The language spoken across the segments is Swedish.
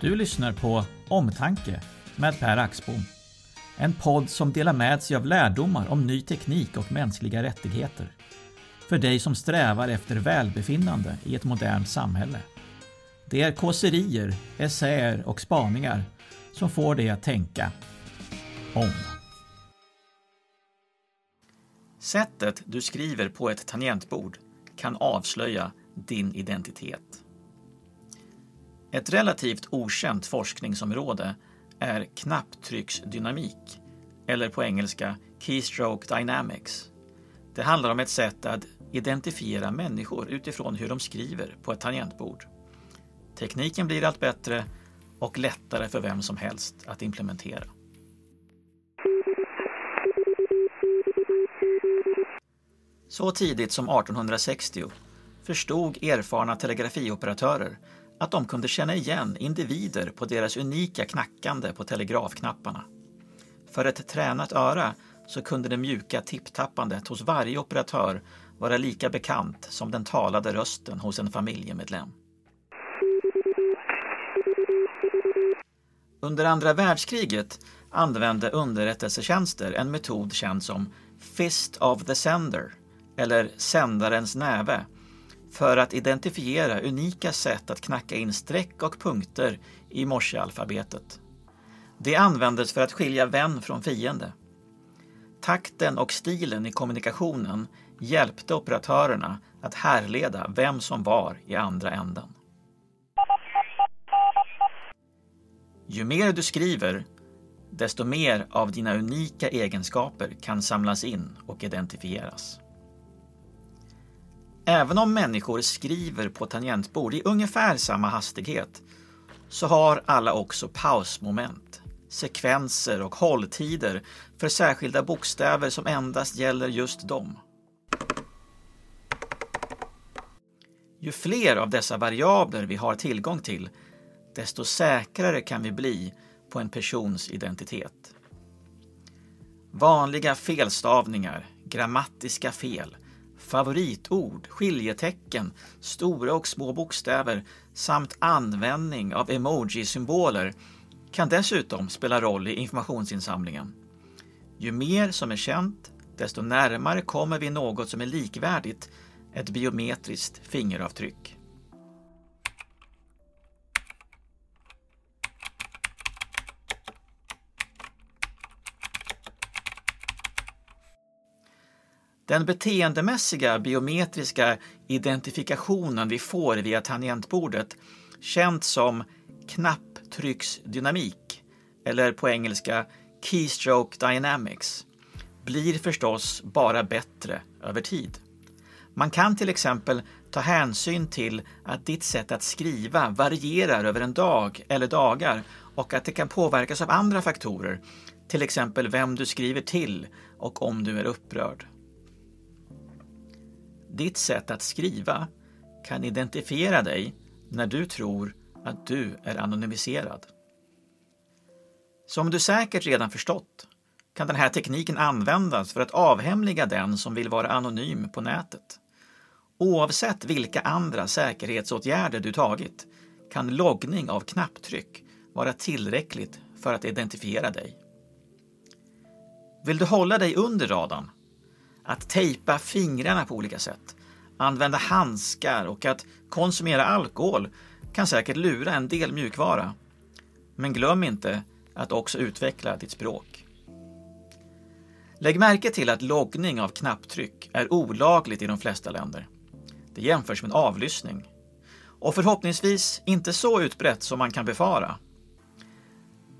Du lyssnar på Omtanke med Per Axbom. En podd som delar med sig av lärdomar om ny teknik och mänskliga rättigheter. För dig som strävar efter välbefinnande i ett modernt samhälle. Det är kåserier, essäer och spaningar som får dig att tänka om. Sättet du skriver på ett tangentbord kan avslöja din identitet. Ett relativt okänt forskningsområde är knapptrycksdynamik, eller på engelska Keystroke Dynamics. Det handlar om ett sätt att identifiera människor utifrån hur de skriver på ett tangentbord. Tekniken blir allt bättre och lättare för vem som helst att implementera. Så tidigt som 1860 förstod erfarna telegrafioperatörer att de kunde känna igen individer på deras unika knackande på telegrafknapparna. För ett tränat öra så kunde det mjuka tipptappandet hos varje operatör vara lika bekant som den talade rösten hos en familjemedlem. Under andra världskriget använde underrättelsetjänster en metod känd som Fist of the Sender, eller sändarens näve, för att identifiera unika sätt att knacka in streck och punkter i morsealfabetet. Det användes för att skilja vän från fiende. Takten och stilen i kommunikationen hjälpte operatörerna att härleda vem som var i andra änden. Ju mer du skriver, desto mer av dina unika egenskaper kan samlas in och identifieras. Även om människor skriver på tangentbord i ungefär samma hastighet så har alla också pausmoment, sekvenser och hålltider för särskilda bokstäver som endast gäller just dem. Ju fler av dessa variabler vi har tillgång till, desto säkrare kan vi bli på en persons identitet. Vanliga felstavningar, grammatiska fel, favoritord, skiljetecken, stora och små bokstäver samt användning av emoji-symboler kan dessutom spela roll i informationsinsamlingen. Ju mer som är känt, desto närmare kommer vi något som är likvärdigt ett biometriskt fingeravtryck. Den beteendemässiga biometriska identifikationen vi får via tangentbordet, känt som knapptrycksdynamik, eller på engelska keystroke dynamics, blir förstås bara bättre över tid. Man kan till exempel ta hänsyn till att ditt sätt att skriva varierar över en dag eller dagar och att det kan påverkas av andra faktorer, till exempel vem du skriver till och om du är upprörd. Ditt sätt att skriva kan identifiera dig när du tror att du är anonymiserad. Som du säkert redan förstått kan den här tekniken användas för att avhemliga den som vill vara anonym på nätet. Oavsett vilka andra säkerhetsåtgärder du tagit kan loggning av knapptryck vara tillräckligt för att identifiera dig. Vill du hålla dig under radarn att tejpa fingrarna på olika sätt, använda handskar och att konsumera alkohol kan säkert lura en del mjukvara. Men glöm inte att också utveckla ditt språk. Lägg märke till att loggning av knapptryck är olagligt i de flesta länder. Det jämförs med avlyssning. Och förhoppningsvis inte så utbrett som man kan befara.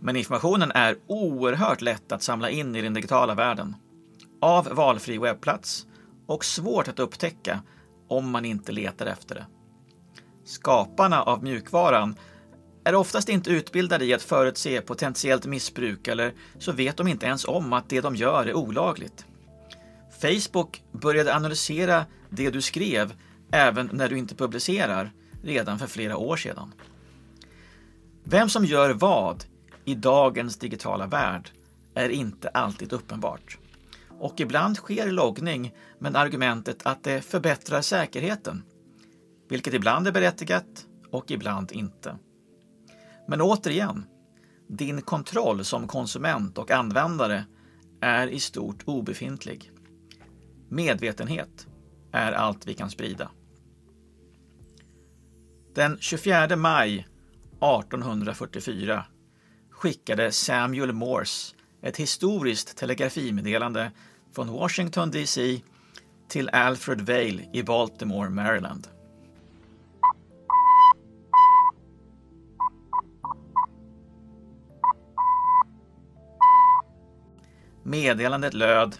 Men informationen är oerhört lätt att samla in i den digitala världen av valfri webbplats och svårt att upptäcka om man inte letar efter det. Skaparna av mjukvaran är oftast inte utbildade i att förutse potentiellt missbruk eller så vet de inte ens om att det de gör är olagligt. Facebook började analysera det du skrev även när du inte publicerar redan för flera år sedan. Vem som gör vad i dagens digitala värld är inte alltid uppenbart och ibland sker loggning med argumentet att det förbättrar säkerheten, vilket ibland är berättigat och ibland inte. Men återigen, din kontroll som konsument och användare är i stort obefintlig. Medvetenhet är allt vi kan sprida. Den 24 maj 1844 skickade Samuel Morse ett historiskt telegrafimeddelande från Washington DC till Alfred Vail i Baltimore, Maryland. Meddelandet löd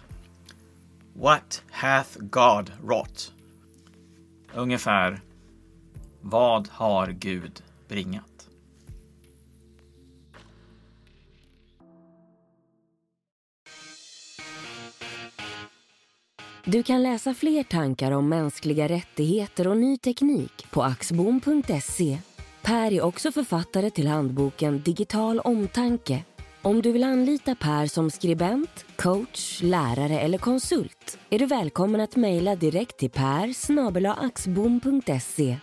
What hath God wrought? Ungefär Vad har Gud bringat? Du kan läsa fler tankar om mänskliga rättigheter och ny teknik på axbom.se. Per är också författare till handboken Digital omtanke. Om du vill anlita Per som skribent, coach, lärare eller konsult är du välkommen att mejla direkt till per axbom.se.